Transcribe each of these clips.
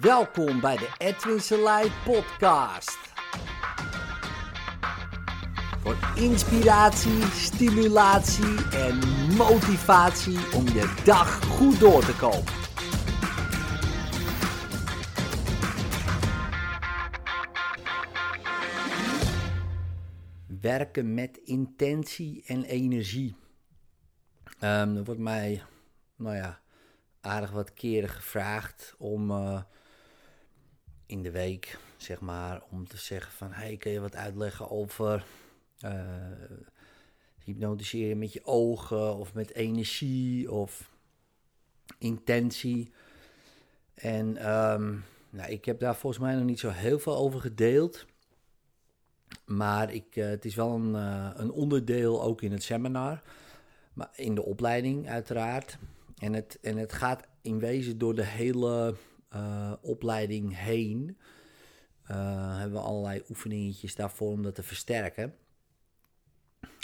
Welkom bij de Edwin Selei podcast. Voor inspiratie, stimulatie en motivatie om je dag goed door te komen. Werken met intentie en energie. Um, er wordt mij, nou ja, aardig wat keren gevraagd om uh, in de week, zeg maar, om te zeggen van... hey, kun je wat uitleggen over uh, hypnotiseren met je ogen of met energie of intentie. En um, nou, ik heb daar volgens mij nog niet zo heel veel over gedeeld... Maar ik, uh, het is wel een, uh, een onderdeel ook in het seminar. Maar in de opleiding uiteraard. En het, en het gaat in wezen door de hele uh, opleiding heen. hebben we allerlei oefeningetjes daarvoor om dat te versterken.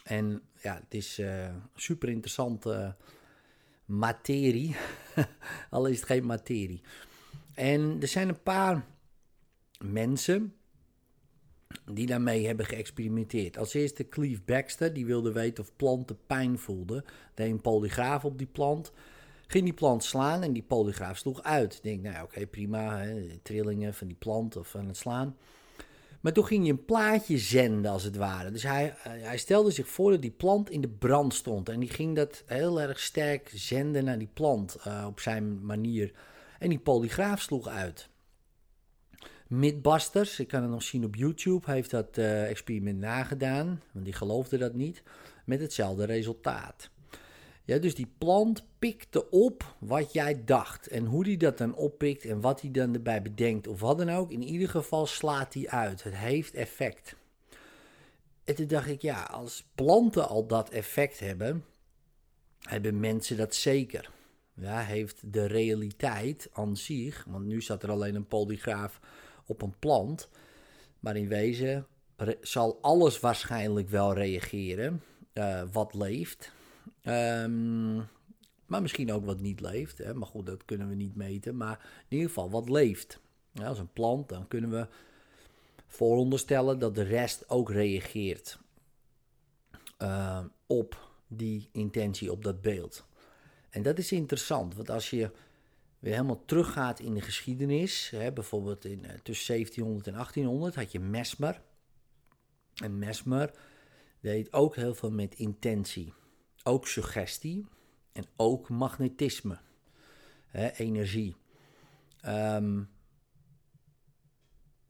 En ja, het is super interessante materie. Al is het geen materie. En er zijn een paar mensen die daarmee hebben geëxperimenteerd. Als eerste Cleve Baxter, die wilde weten of planten pijn voelden. Deed een polygraaf op die plant. Ging die plant slaan en die polygraaf sloeg uit. Ik denk, nou oké, prima, hè, trillingen van die plant of van het slaan. Maar toen ging je een plaatje zenden, als het ware. Dus hij, hij stelde zich voor dat die plant in de brand stond. En die ging dat heel erg sterk zenden naar die plant uh, op zijn manier. En die polygraaf sloeg uit. Mythbusters, ik kan het nog zien op YouTube, heeft dat uh, experiment nagedaan, want die geloofde dat niet, met hetzelfde resultaat. Ja, dus die plant pikte op wat jij dacht en hoe die dat dan oppikt en wat hij dan erbij bedenkt of wat dan ook. In ieder geval slaat hij uit. Het heeft effect. En toen dacht ik, ja, als planten al dat effect hebben, hebben mensen dat zeker. Ja, heeft de realiteit aan zich, want nu zat er alleen een polygraaf op een plant. Maar in wezen zal alles waarschijnlijk wel reageren uh, wat leeft. Um, maar misschien ook wat niet leeft. Hè? Maar goed, dat kunnen we niet meten. Maar in ieder geval wat leeft. Als een plant, dan kunnen we vooronderstellen dat de rest ook reageert uh, op die intentie, op dat beeld. En dat is interessant, want als je weer helemaal teruggaat in de geschiedenis. Hè, bijvoorbeeld in, uh, tussen 1700 en 1800 had je Mesmer. En Mesmer deed ook heel veel met intentie. Ook suggestie en ook magnetisme. Hè, energie. Um,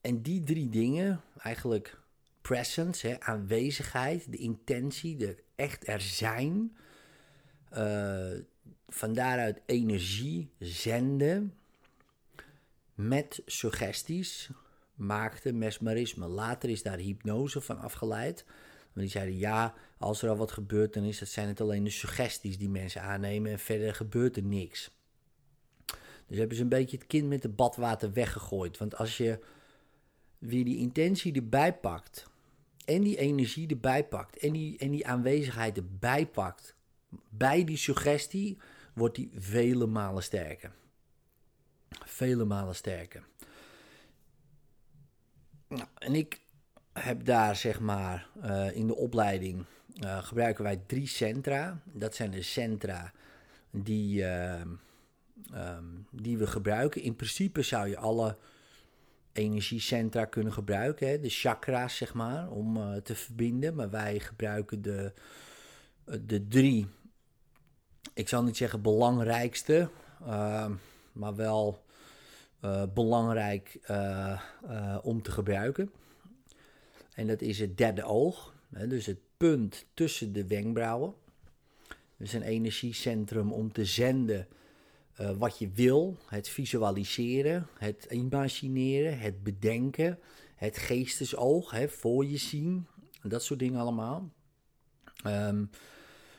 en die drie dingen, eigenlijk presence, hè, aanwezigheid, de intentie, de echt er zijn... Uh, van daaruit energie zenden met suggesties maakte mesmerisme. Later is daar hypnose van afgeleid. Want die zeiden ja, als er al wat gebeurt, dan is het, zijn het alleen de suggesties die mensen aannemen en verder gebeurt er niks. Dus hebben ze een beetje het kind met het badwater weggegooid. Want als je weer die intentie erbij pakt en die energie erbij pakt en die, en die aanwezigheid erbij pakt bij die suggestie, wordt die vele malen sterker. Vele malen sterker. Nou, en ik heb daar zeg maar uh, in de opleiding uh, gebruiken wij drie centra. Dat zijn de centra die, uh, um, die we gebruiken. In principe zou je alle energiecentra kunnen gebruiken. Hè? De chakra's zeg maar, om te verbinden. Maar wij gebruiken de, de drie ik zal niet zeggen belangrijkste, uh, maar wel belangrijk om te gebruiken. En dat is het derde oog, hè, dus het punt tussen de wenkbrauwen. Dus een energiecentrum om te zenden wat je wil, het visualiseren, het imagineren, het bedenken, het geestesoog, hè, voor je zien, dat soort dingen allemaal. Um,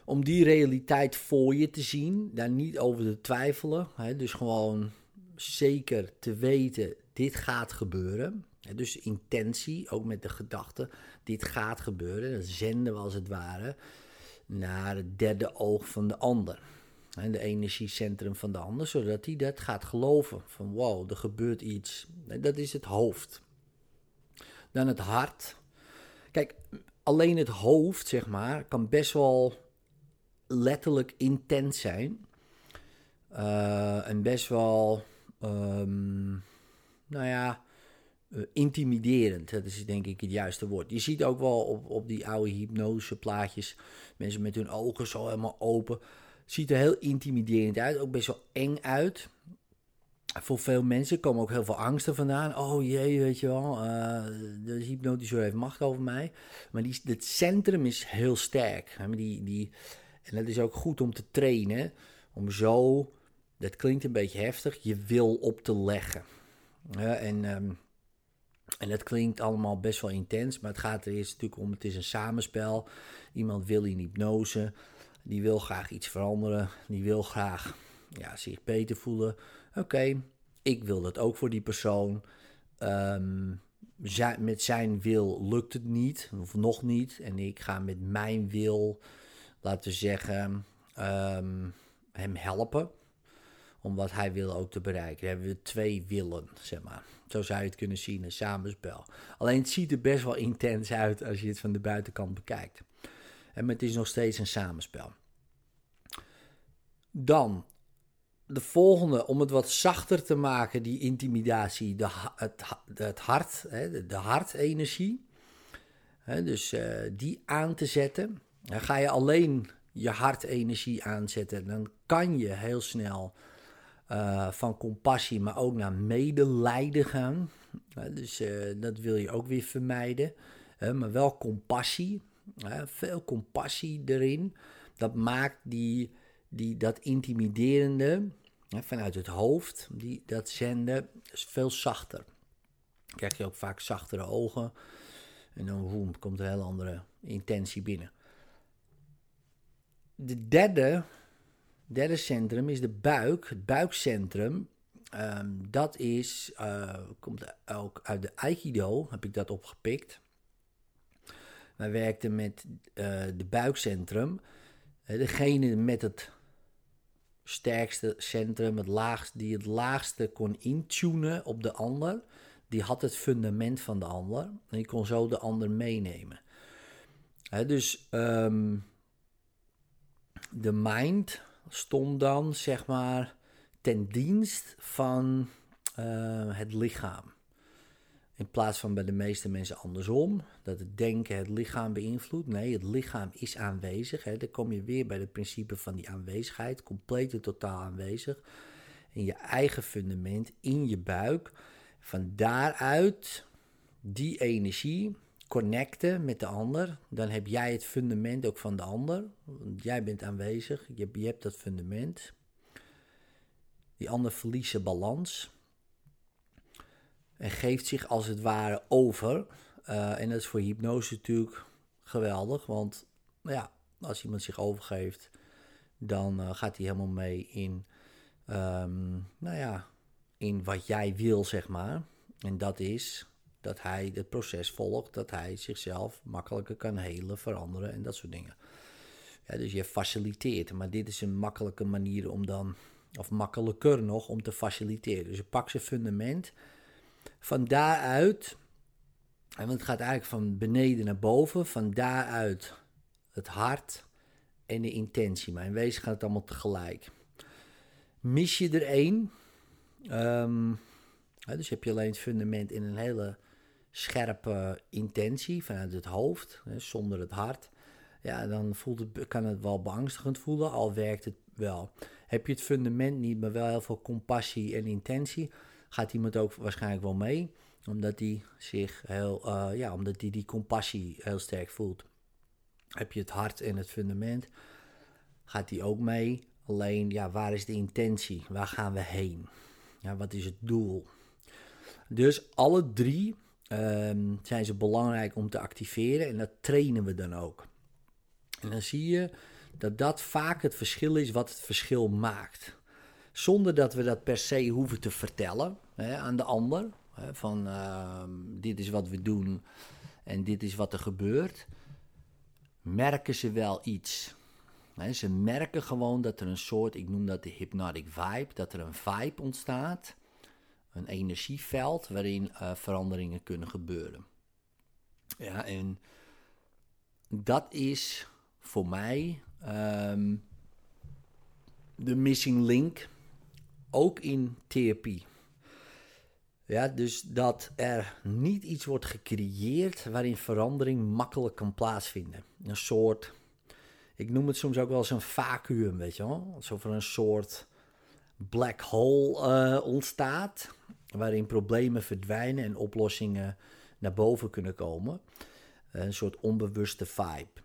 om die realiteit voor je te zien, daar niet over te twijfelen. Hè, dus gewoon zeker te weten, dit gaat gebeuren. dus intentie, ook met de gedachte, dit gaat gebeuren. Dat zenden we als het ware naar het derde oog van de ander. en de energiecentrum van de ander, zodat hij dat gaat geloven. Van wow, er gebeurt iets. Dat is het hoofd. Dan het hart. Kijk, alleen het hoofd, zeg maar, kan best wel letterlijk intens zijn. Uh, en best wel, um, nou ja, uh, intimiderend. Dat is denk ik het juiste woord. Je ziet ook wel op, op die oude hypnose plaatjes mensen met hun ogen zo helemaal open. Ziet er heel intimiderend uit, ook best wel eng uit. Voor veel mensen komen ook heel veel angsten vandaan. Oh jee, weet je wel, uh, de hypnotiseur heeft macht over mij. Maar die, het centrum is heel sterk. Die, die, en dat is ook goed om te trainen. Om zo, dat klinkt een beetje heftig, je wil op te leggen. En, um, en dat klinkt allemaal best wel intens. Maar het gaat er eerst natuurlijk om, het is een samenspel. Iemand wil in hypnose. Die wil graag iets veranderen. Die wil graag ja, zich beter voelen. Oké, ik wil dat ook voor die persoon. Um, met zijn wil lukt het niet, of nog niet. En ik ga met mijn wil, laten we zeggen, um, hem helpen. Om wat hij wil ook te bereiken. Dan hebben we twee willen, zeg maar. Zo zou je het kunnen zien, een samenspel. Alleen het ziet er best wel intens uit als je het van de buitenkant bekijkt. En het is nog steeds een samenspel. Dan de volgende, om het wat zachter te maken, die intimidatie, de, het, het hart, hè, de, hartenergie. Dus uh, die aan te zetten. Dan ga je alleen je hartenergie aanzetten, dan kan je heel snel uh, van compassie, maar ook naar medelijden gaan. dus uh, dat wil je ook weer vermijden. maar wel compassie, veel compassie erin. Dat maakt die, die, dat intimiderende vanuit het hoofd, die, dat zenden, is veel zachter. Dan krijg je ook vaak zachtere ogen. En dan boem, komt een heel andere intentie binnen. De derde, derde centrum is de buik, het buikcentrum. Um, dat is, uh, komt ook uit de Aikido, heb ik dat opgepikt. Wij werkten met uh, de buikcentrum. degene met het sterkste centrum, het laagste, die het laagste kon intunen op de ander, die had het fundament van de ander en die kon zo de ander meenemen. dus um, de mind stond dan, zeg maar, ten dienst van uh, het lichaam. In plaats van bij de meeste mensen andersom, dat het denken het lichaam beïnvloedt. Nee, het lichaam is aanwezig. Hè. Dan kom je weer bij het principe van die aanwezigheid, compleet en totaal aanwezig. In je eigen fundament, in je buik. Van daaruit die energie connecten met de ander. Dan heb jij het fundament ook van de ander. Jij bent aanwezig, je, hebt dat fundament. Die ander verliest balans en geeft zich als het ware over. Uh, en dat is voor hypnose natuurlijk geweldig, want nou ja, als iemand zich overgeeft, dan uh, gaat hij helemaal mee in, um, nou ja, in wat jij wil, zeg maar. En dat is dat hij het proces volgt, dat hij zichzelf makkelijker kan helen, veranderen en dat soort dingen. Ja, dus je faciliteert, maar dit is een makkelijke manier om dan, of makkelijker nog, om te faciliteren. Dus je pakt zijn fundament van daaruit, want het gaat eigenlijk van beneden naar boven, van daaruit het hart en de intentie. Maar in wezen gaat het allemaal tegelijk. Mis je er één, um, dus heb je alleen het fundament in een hele scherpe intentie vanuit het hoofd, hè, zonder het hart. Ja, dan voelt het, kan het wel beangstigend voelen, al werkt het wel. Heb je het fundament niet, maar wel heel veel compassie en intentie, gaat iemand ook waarschijnlijk wel mee. Omdat hij zich heel, uh, ja, omdat hij die compassie heel sterk voelt. Heb je het hart en het fundament, gaat hij ook mee. Alleen, ja, waar is de intentie? Waar gaan we heen? Ja, wat is het doel? Dus alle drie um, zijn ze belangrijk om te activeren en dat trainen we dan ook. En dan zie je dat dat vaak het verschil is wat het verschil maakt zonder dat we dat per se hoeven te vertellen hè, aan de ander. Hè, van uh, dit is wat we doen en dit is wat er gebeurt. Merken ze wel iets. ze merken gewoon dat er een soort, ik noem dat de hypnotic vibe, dat er een vibe ontstaat, een energieveld waarin uh, veranderingen kunnen gebeuren. Ja, en dat is voor mij ehm, de missing link, ook in therapie. Ja, dus dat er niet iets wordt gecreëerd waarin verandering makkelijk kan plaatsvinden. Een soort, ik noem het soms ook wel eens een vacuüm, weet je wel. Alsof er een soort black hole uh, ontstaat, waarin problemen verdwijnen en oplossingen naar boven kunnen komen. Een soort onbewuste vibe.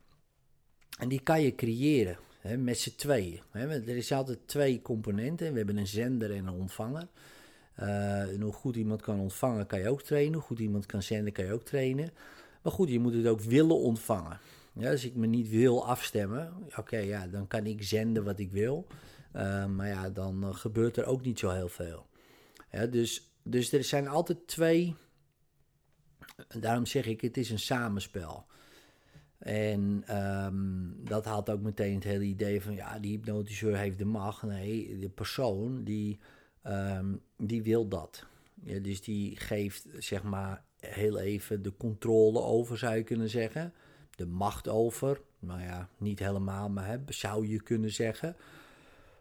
En die kan je creëren hè, met z'n tweeën. Er is altijd twee componenten. We hebben een zender en een ontvanger. Uh, en hoe goed iemand kan ontvangen, kan je ook trainen. Hoe goed iemand kan zenden, kan je ook trainen. Maar goed, je moet het ook willen ontvangen. Ja, als ik me niet wil afstemmen, oké, ja, dan kan ik zenden wat ik wil. Uh, maar ja, dan uh, gebeurt er ook niet zo heel veel. Dus, dus er zijn altijd twee. Daarom zeg ik, het is een samenspel. En um, dat haalt ook meteen het hele idee van, ja, die hypnotiseur heeft de macht. Nee, de persoon die Um, die wil dat. Ja, dus die geeft zeg maar heel even de controle over, zou je kunnen zeggen. De macht over. Nou ja, niet helemaal, maar hè, zou je kunnen zeggen.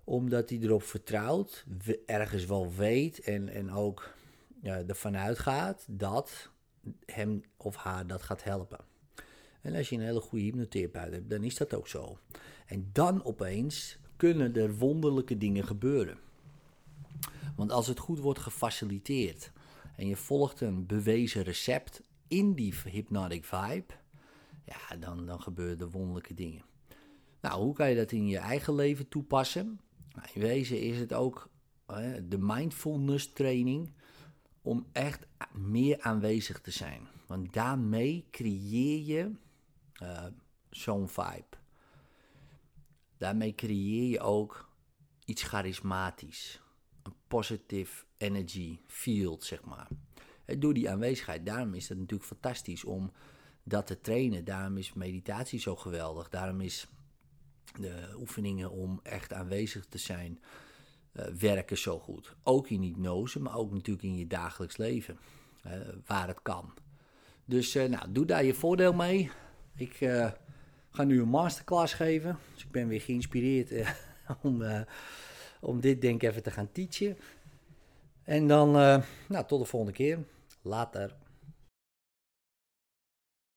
Omdat hij erop vertrouwt, ergens wel weet en, en ook ja, ervan uitgaat dat hem of haar dat gaat helpen. En als je een hele goede hypnotherapeut hebt, dan is dat ook zo. En dan opeens kunnen er wonderlijke dingen gebeuren. Want als het goed wordt gefaciliteerd en je volgt een bewezen recept in die hypnotic vibe, ja, dan, dan gebeuren er wonderlijke dingen. Nou, hoe kan je dat in je eigen leven toepassen? In wezen is het ook de mindfulness training om echt meer aanwezig te zijn. Want daarmee creëer je uh, zo'n vibe. Daarmee creëer je ook iets charismatisch een positive energy field, zeg maar. Door die aanwezigheid. Daarom is het natuurlijk fantastisch om dat te trainen. Daarom is meditatie zo geweldig. Daarom is de oefeningen om echt aanwezig te zijn uh, werken zo goed. Ook in hypnose, maar ook natuurlijk in je dagelijks leven. Uh, waar het kan. Dus uh, nou, doe daar je voordeel mee. Ik ga nu een masterclass geven. Dus ik ben weer geïnspireerd om om dit denk ik even te gaan teachen. En dan, nou, tot de volgende keer. Later.